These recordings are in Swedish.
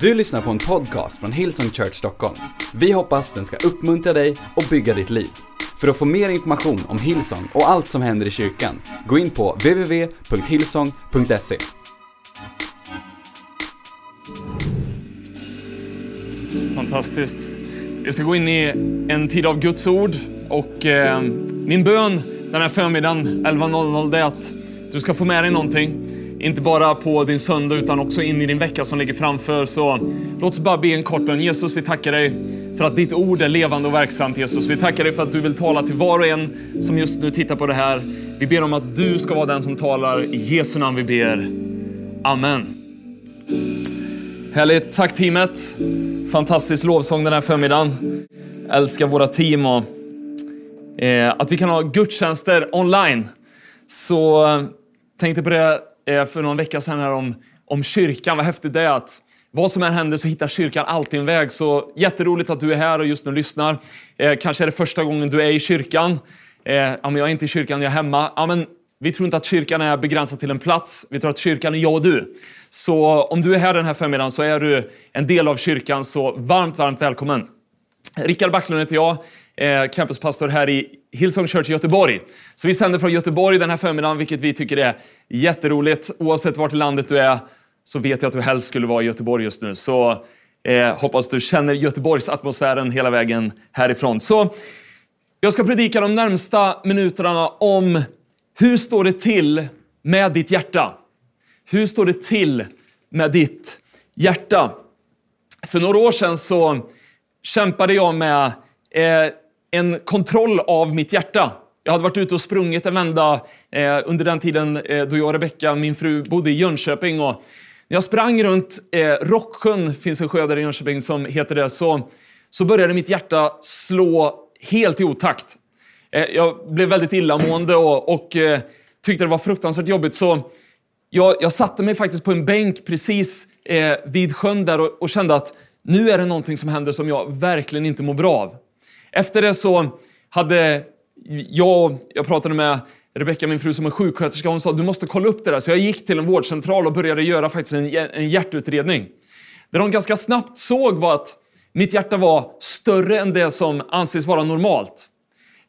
Du lyssnar på en podcast från Hillsong Church Stockholm. Vi hoppas den ska uppmuntra dig och bygga ditt liv. För att få mer information om Hillsong och allt som händer i kyrkan, gå in på www.hillsong.se. Fantastiskt. Vi ska gå in i en tid av Guds ord och eh, min bön den här förmiddagen 11.00 det är att du ska få med dig någonting. Inte bara på din söndag utan också in i din vecka som ligger framför. Så låt oss bara be en kort bön. Jesus, vi tackar dig för att ditt ord är levande och verksamt Jesus. Vi tackar dig för att du vill tala till var och en som just nu tittar på det här. Vi ber om att du ska vara den som talar. I Jesu namn vi ber. Amen. Härligt. Tack teamet. Fantastisk lovsång den här förmiddagen. Älskar våra team och eh, att vi kan ha gudstjänster online. Så eh, tänkte på det Eh, för någon vecka sedan här om, om kyrkan. Vad häftigt det är att vad som än händer så hittar kyrkan alltid en väg. Så jätteroligt att du är här och just nu lyssnar. Eh, kanske är det första gången du är i kyrkan. Eh, ja, men jag är inte i kyrkan, jag är hemma. Ja, men vi tror inte att kyrkan är begränsad till en plats. Vi tror att kyrkan är jag och du. Så om du är här den här förmiddagen så är du en del av kyrkan, så varmt, varmt välkommen. Rickard Backlund heter jag, eh, campuspastor här i Hillsong Church i Göteborg. Så vi sänder från Göteborg den här förmiddagen, vilket vi tycker är jätteroligt. Oavsett vart i landet du är så vet jag att du helst skulle vara i Göteborg just nu. Så eh, hoppas du känner Göteborgs atmosfären hela vägen härifrån. Så jag ska predika de närmsta minuterna om hur står det till med ditt hjärta? Hur står det till med ditt hjärta? För några år sedan så kämpade jag med eh, en kontroll av mitt hjärta. Jag hade varit ute och sprungit en vända eh, under den tiden eh, då jag och Rebecka, min fru, bodde i Jönköping. Och när jag sprang runt eh, Rocksjön, finns en sjö där i Jönköping som heter det, så, så började mitt hjärta slå helt i otakt. Eh, jag blev väldigt illamående och, och eh, tyckte det var fruktansvärt jobbigt. Så jag, jag satte mig faktiskt på en bänk precis eh, vid sjön där och, och, kände att nu är det någonting som händer som jag verkligen inte mår bra av. Efter det så hade jag, jag pratade med Rebecka, min fru, som är sjuksköterska. Hon sa du måste kolla upp det där. Så jag gick till en vårdcentral och började göra faktiskt en, en hjärtutredning. Det de ganska snabbt såg var att mitt hjärta var större än det som anses vara normalt.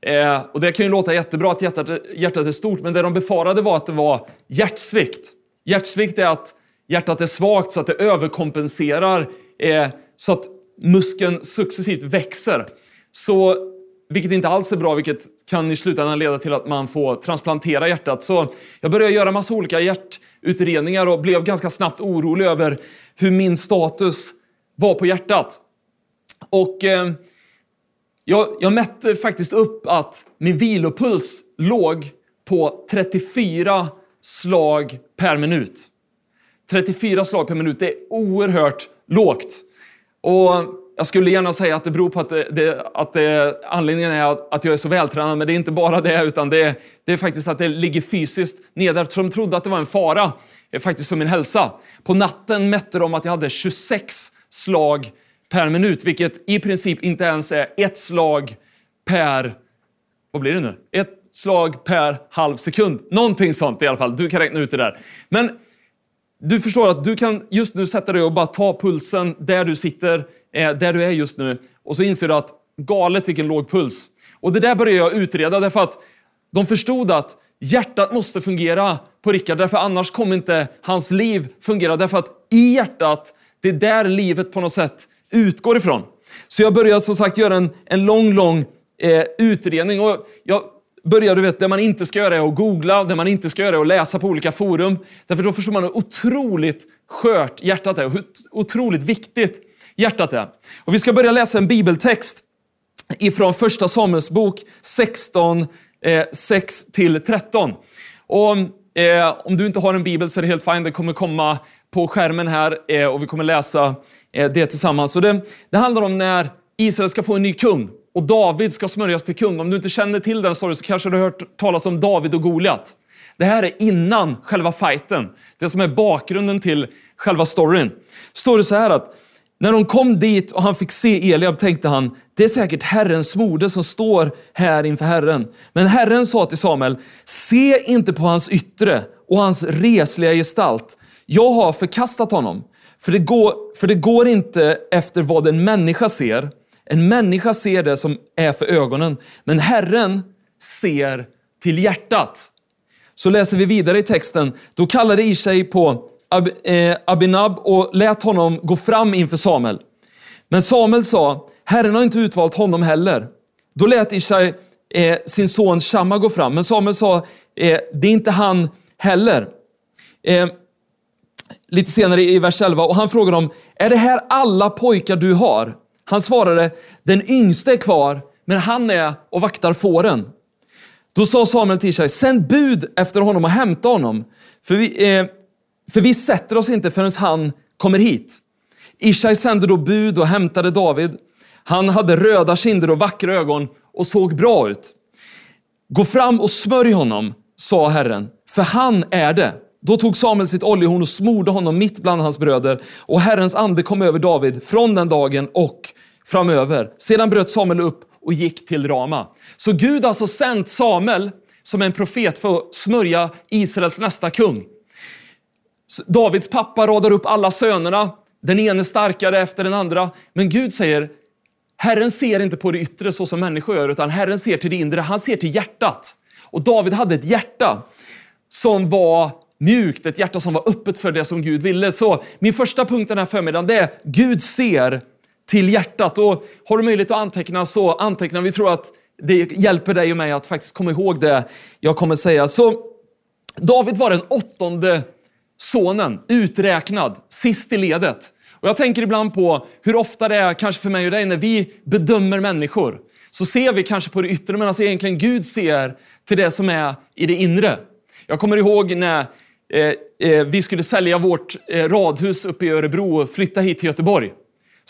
Eh, och Det kan ju låta jättebra att hjärtat, hjärtat är stort, men det de befarade var att det var hjärtsvikt. Hjärtsvikt är att hjärtat är svagt så att det överkompenserar eh, så att muskeln successivt växer. Så, vilket inte alls är bra, vilket kan i slutändan leda till att man får transplantera hjärtat. Så jag började göra massa olika hjärtutredningar och blev ganska snabbt orolig över hur min status var på hjärtat. Och... Eh, jag, jag mätte faktiskt upp att min vilopuls låg på 34 slag per minut. 34 slag per minut, det är oerhört lågt. Och jag skulle gärna säga att det beror på att, det, det, att det, anledningen är att, att jag är så vältränad, men det är inte bara det, utan det, det är faktiskt att det ligger fysiskt nere, eftersom de trodde att det var en fara eh, faktiskt för min hälsa. På natten mätte de att jag hade 26 slag per minut, vilket i princip inte ens är ett slag per... Vad blir det nu? Ett slag per halv sekund. Någonting sånt i alla fall. Du kan räkna ut det där. Men du förstår att du kan just nu sätta dig och bara ta pulsen där du sitter, eh, där du är just nu. Och så inser du att galet vilken låg puls. Och det där började jag utreda därför att de förstod att hjärtat måste fungera på Rickard, därför annars kommer inte hans liv fungera. Därför att i hjärtat, det är där livet på något sätt utgår ifrån. Så jag började som sagt göra en, en lång, lång eh, utredning. Och jag börjar du vet, det man inte ska göra är att googla, det man inte ska göra är att läsa på olika forum. Därför då förstår man hur otroligt skört hjärtat är och hur otroligt viktigt hjärtat är. Och vi ska börja läsa en bibeltext ifrån första Samuels bok 16, eh, 6-13. Och eh, om du inte har en bibel så är det helt fint, det kommer komma på skärmen här eh, och vi kommer läsa Eh, det tillsammans. Så det, det handlar om när Israel ska få en ny kung och David ska smörjas till kung. Om du inte känner till den storyn så kanske du har hört talas om David och Goliat. Det här är innan själva fighten. Det som är bakgrunden till själva storyn. Står det så här att när de kom dit och han fick se Eliab tänkte han, det är säkert Herrens moder som står här inför Herren. Men Herren sa till Samuel, se inte på hans yttre och hans resliga gestalt. Jag har förkastat honom. För det, går, för det går inte efter vad en människa ser. En människa ser det som är för ögonen, men Herren ser till hjärtat. Så läser vi vidare i texten. Då kallade Ishai på Ab, eh, Abinab och lät honom gå fram inför Samuel. Men Samuel sa, Herren har inte utvalt honom heller. Då lät Ishai eh, sin son Shamma gå fram, men Samuel sa, eh, det är inte han heller. Eh, lite senare i vers 11, och han frågade dem, är det här alla pojkar du har? Han svarade, den yngste är kvar, men han är och vaktar fåren. Då sa Samuel till sig, sänd bud efter honom och hämta honom. För vi, eh, för vi sätter oss inte förrän han kommer hit. Ishai sände då bud och hämtade David. Han hade röda kinder och vackra ögon och såg bra ut. Gå fram och smörj honom, sa Herren, för han är det. Då tog Samuel sitt oljehorn och smorde honom mitt bland hans bröder och Herrens ande kom över David från den dagen och framöver. Sedan bröt Samuel upp och gick till Rama. Så Gud har alltså sänt Samuel som en profet för att smörja Israels nästa kung. Davids pappa radar upp alla sönerna, den ene starkare efter den andra. Men Gud säger, Herren ser inte på det yttre så som människor gör, utan Herren ser till det inre. Han ser till hjärtat. Och David hade ett hjärta som var mjukt, ett hjärta som var öppet för det som Gud ville. Så min första punkt den här förmiddagen, det är Gud ser till hjärtat. Och har du möjlighet att anteckna så anteckna. Vi tror att det hjälper dig och mig att faktiskt komma ihåg det jag kommer säga. Så David var den åttonde sonen, uträknad, sist i ledet. Och jag tänker ibland på hur ofta det är, kanske för mig och dig, när vi bedömer människor. Så ser vi kanske på det yttre, men alltså egentligen Gud ser till det som är i det inre. Jag kommer ihåg när eh, eh, vi skulle sälja vårt eh, radhus uppe i Örebro och flytta hit till Göteborg.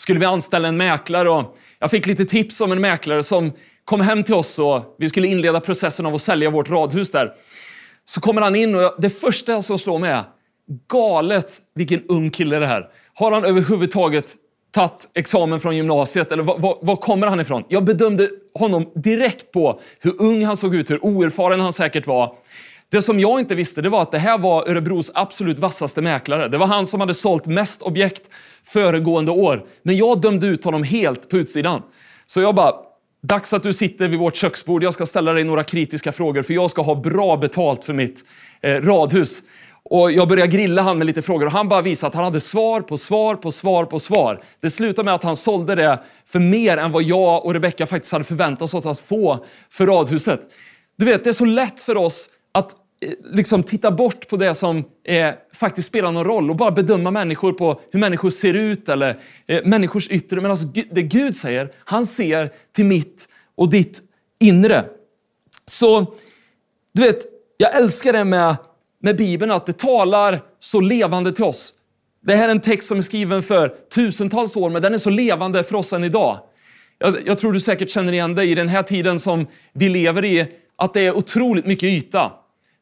Skulle vi anställa en mäklare och jag fick lite tips om en mäklare som kom hem till oss och vi skulle inleda processen av att sälja vårt radhus där. Så kommer han in och det första som slår mig är, galet vilken ung kille det här. Har han överhuvudtaget tagit examen från gymnasiet eller var, var, var, kommer han ifrån? Jag bedömde honom direkt på hur ung han såg ut, hur oerfaren han säkert var. Det som jag inte visste det var att det här var Örebros absolut vassaste mäklare. Det var han som hade sålt mest objekt föregående år. Men jag dömde ut honom helt på utsidan. Så jag bara, dags att du sitter vid vårt köksbord. Jag ska ställa dig några kritiska frågor för jag ska ha bra betalt för mitt eh, radhus. Och jag började grilla han med lite frågor och han bara visade att han hade svar på svar på svar på svar. Det slutade med att han sålde det för mer än vad jag och Rebecka faktiskt hade förväntat oss att få för radhuset. Du vet, det är så lätt för oss att eh, liksom titta bort på det som eh, faktiskt spelar någon roll och bara bedöma människor på hur människor ser ut eller eh, människors yttre. Men alltså, det Gud säger, han ser till mitt och ditt inre. Så, du vet, jag älskar det med med Bibeln, att det talar så levande till oss. Det här är en text som är skriven för tusentals år, men den är så levande för oss än idag. Jag, jag tror du säkert känner igen dig i den här tiden som vi lever i, att det är otroligt mycket yta.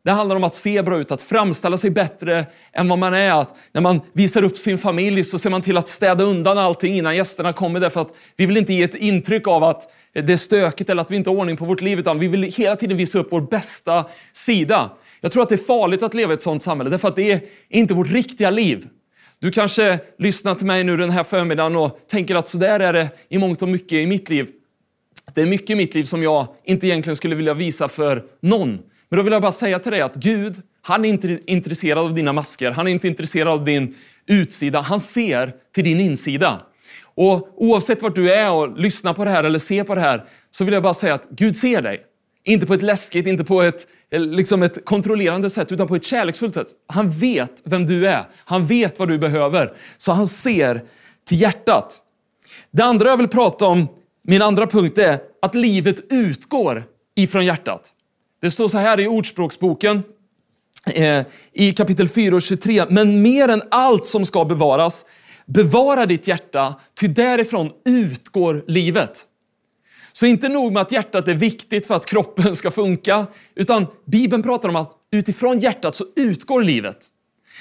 Det handlar om att se bra ut, att framställa sig bättre än vad man är. Att när man visar upp sin familj så ser man till att städa undan allting innan gästerna kommer därför att vi vill inte ge ett intryck av att det är stökigt eller att vi inte har ordning på vårt liv, utan vi vill hela tiden visa upp vår bästa sida. Jag tror att det är farligt att leva i ett sånt samhälle, därför att det är inte vårt riktiga liv. Du kanske lyssnar till mig nu den här förmiddagen och tänker att så där är det i mångt och mycket i mitt liv. Det är mycket i mitt liv som jag inte egentligen skulle vilja visa för någon. Men då vill jag bara säga till dig att Gud, han är inte intresserad av dina masker. Han är inte intresserad av din utsida. Han ser till din insida. Och oavsett vart du är och lyssnar på det här eller ser på det här så vill jag bara säga att Gud ser dig. Inte på ett läskigt, inte på ett, eh, liksom ett kontrollerande sätt, utan på ett kärleksfullt sätt. Han vet vem du är. Han vet vad du behöver. Så han ser till hjärtat. Det andra jag vill prata om, min andra punkt, är att livet utgår ifrån hjärtat. Det står så här i Ordspråksboken eh, i kapitel 4 och 23. Men mer än allt som ska bevaras, bevara ditt hjärta, ty därifrån utgår livet. Så inte nog med att hjärtat är viktigt för att kroppen ska funka, utan Bibeln pratar om att utifrån hjärtat så utgår livet.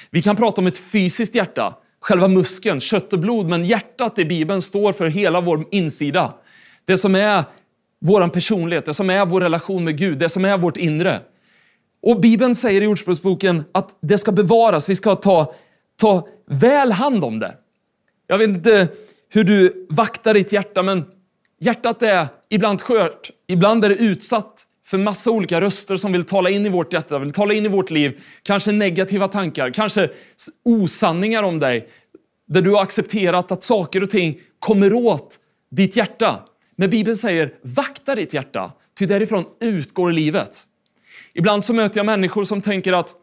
Vi kan prata om ett fysiskt hjärta, själva muskeln, kött och blod, men hjärtat i Bibeln står för hela vår insida. Det som är vår personlighet, det som är vår relation med Gud, det som är vårt inre. Och Bibeln säger i Ordspråksboken att det ska bevaras, vi ska ta, ta väl hand om det. Jag vet inte hur du vaktar ditt hjärta, men hjärtat är ibland skört, ibland är det utsatt för massa olika röster som vill tala in i vårt hjärta, vill tala in i vårt liv. Kanske negativa tankar, kanske osanningar om dig. Där du har accepterat att saker och ting kommer åt ditt hjärta. Men Bibeln säger, vakta ditt hjärta, ty därifrån utgår livet. Ibland så möter jag människor som tänker att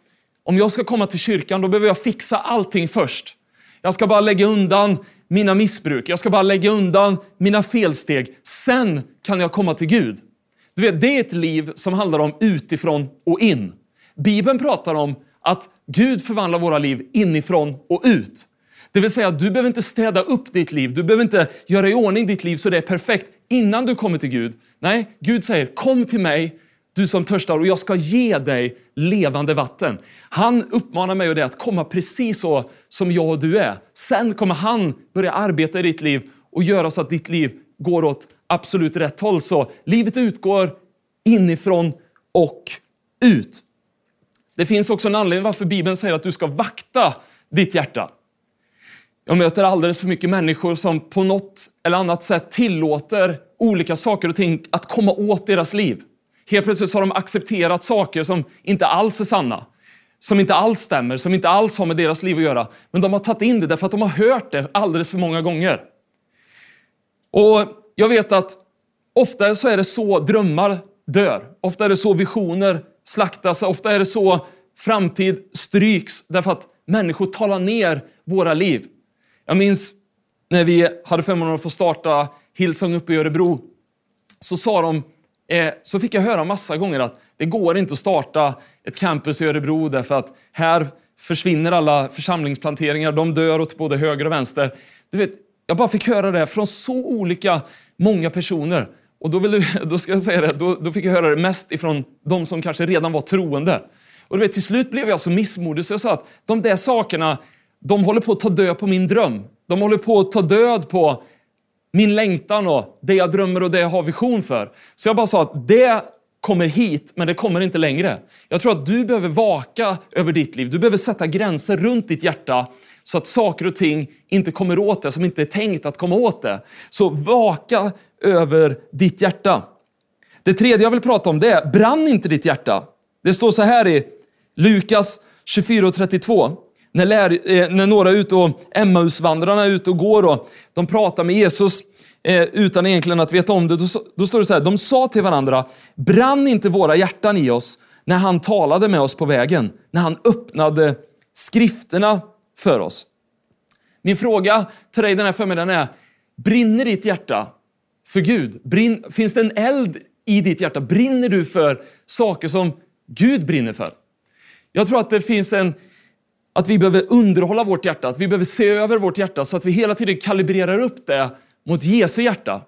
om jag ska komma till kyrkan, då behöver jag fixa allting först. Jag ska bara lägga undan mina missbruk, jag ska bara lägga undan mina felsteg. Sen kan jag komma till Gud. Du vet, det är ett liv som handlar om utifrån och in. Bibeln pratar om att Gud förvandlar våra liv inifrån och ut. Det vill säga, du behöver inte städa upp ditt liv, du behöver inte göra i ordning ditt liv så det är perfekt innan du kommer till Gud. Nej, Gud säger kom till mig, du som törstar, och jag ska ge dig levande vatten. Han uppmanar mig och dig att komma precis så som jag och du är. Sen kommer han börja arbeta i ditt liv och göra så att ditt liv går åt absolut rätt håll. Så livet utgår inifrån och ut. Det finns också en anledning varför Bibeln säger att du ska vakta ditt hjärta. Jag möter alldeles för mycket människor som på något eller annat sätt tillåter olika saker och ting att komma åt deras liv. Helt plötsligt har de accepterat saker som inte alls är sanna, som inte alls stämmer, som inte alls har med deras liv att göra. Men de har tagit in det därför att de har hört det alldeles för många gånger. Och jag vet att ofta så är det så drömmar dör. Ofta är det så visioner slaktas. Ofta är det så framtid stryks därför att människor talar ner våra liv. Jag minns när vi hade förmånen att få starta Hillsong uppe i Örebro. Så sa de, eh, så fick jag höra massa gånger att det går inte att starta ett campus i Örebro därför att här försvinner alla församlingsplanteringar. De dör åt både höger och vänster. Du vet, jag bara fick höra det från så olika många personer. Och då, vill, då ska jag säga det, då, då fick jag höra det mest ifrån de som kanske redan var troende. Och du vet, till slut blev jag så missmodig så jag sa att de där sakerna, de håller på att ta död på min dröm. De håller på att ta död på min längtan och det jag drömmer och det jag har vision för. Så jag bara sa att det kommer hit, men det kommer inte längre. Jag tror att du behöver vaka över ditt liv. Du behöver sätta gränser runt ditt hjärta så att saker och ting inte kommer åt det som inte är tänkt att komma åt det. Så vaka över ditt hjärta. Det tredje jag vill prata om det är, brann inte ditt hjärta? Det står så här i Lukas 24 och 32. När, lär, eh, när några ut och Emmausvandrarna är ute och går och de pratar med Jesus eh, utan egentligen att veta om det. Då, då står det så här, de sa till varandra, brann inte våra hjärtan i oss när han talade med oss på vägen, när han öppnade skrifterna för oss. Min fråga till dig den här förmiddagen är, brinner ditt hjärta för Gud? Brinn, finns det en eld i ditt hjärta? Brinner du för saker som Gud brinner för? Jag tror att det finns en, att vi behöver underhålla vårt hjärta, att vi behöver se över vårt hjärta så att vi hela tiden kalibrerar upp det mot Jesu hjärta.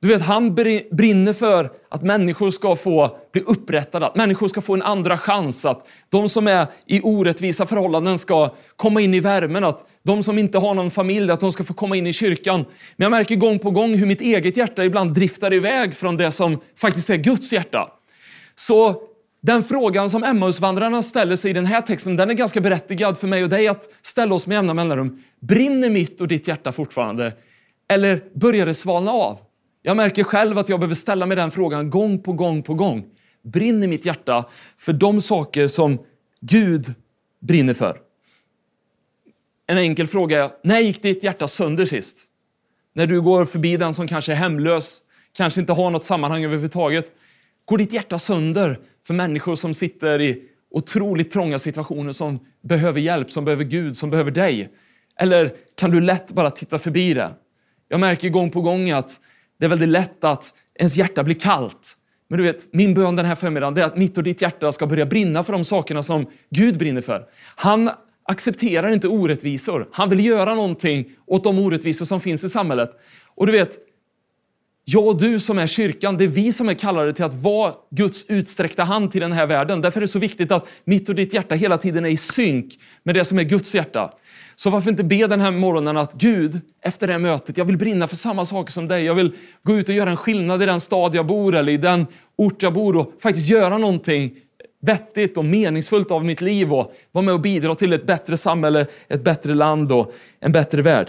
Du vet, han brinner för att människor ska få bli upprättade, att människor ska få en andra chans, att de som är i orättvisa förhållanden ska komma in i värmen, att de som inte har någon familj, att de ska få komma in i kyrkan. Men jag märker gång på gång hur mitt eget hjärta ibland driftar iväg från det som faktiskt är Guds hjärta. Så den frågan som Emmausvandrarna ställer sig i den här texten, den är ganska berättigad för mig och dig att ställa oss med jämna mellanrum. Brinner mitt och ditt hjärta fortfarande? Eller börjar det svalna av? Jag märker själv att jag behöver ställa mig den frågan gång på gång på gång. Brinner mitt hjärta för de saker som Gud brinner för? En enkel fråga är, när gick ditt hjärta sönder sist? När du går förbi den som kanske är hemlös, kanske inte har något sammanhang överhuvudtaget. Går ditt hjärta sönder för människor som sitter i otroligt trånga situationer, som behöver hjälp, som behöver Gud, som behöver dig? Eller kan du lätt bara titta förbi det? Jag märker gång på gång att det är väldigt lätt att ens hjärta blir kallt. Men du vet, min bön den här förmiddagen är att mitt och ditt hjärta ska börja brinna för de sakerna som Gud brinner för. Han accepterar inte orättvisor. Han vill göra någonting åt de orättvisor som finns i samhället. Och du vet, jag och du som är kyrkan, det är vi som är kallade till att vara Guds utsträckta hand till den här världen. Därför är det så viktigt att mitt och ditt hjärta hela tiden är i synk med det som är Guds hjärta. Så varför inte be den här morgonen att Gud, efter det här mötet, jag vill brinna för samma saker som dig. Jag vill gå ut och göra en skillnad i den stad jag bor eller i den ort jag bor och faktiskt göra någonting vettigt och meningsfullt av mitt liv och vara med och bidra till ett bättre samhälle, ett bättre land och en bättre värld.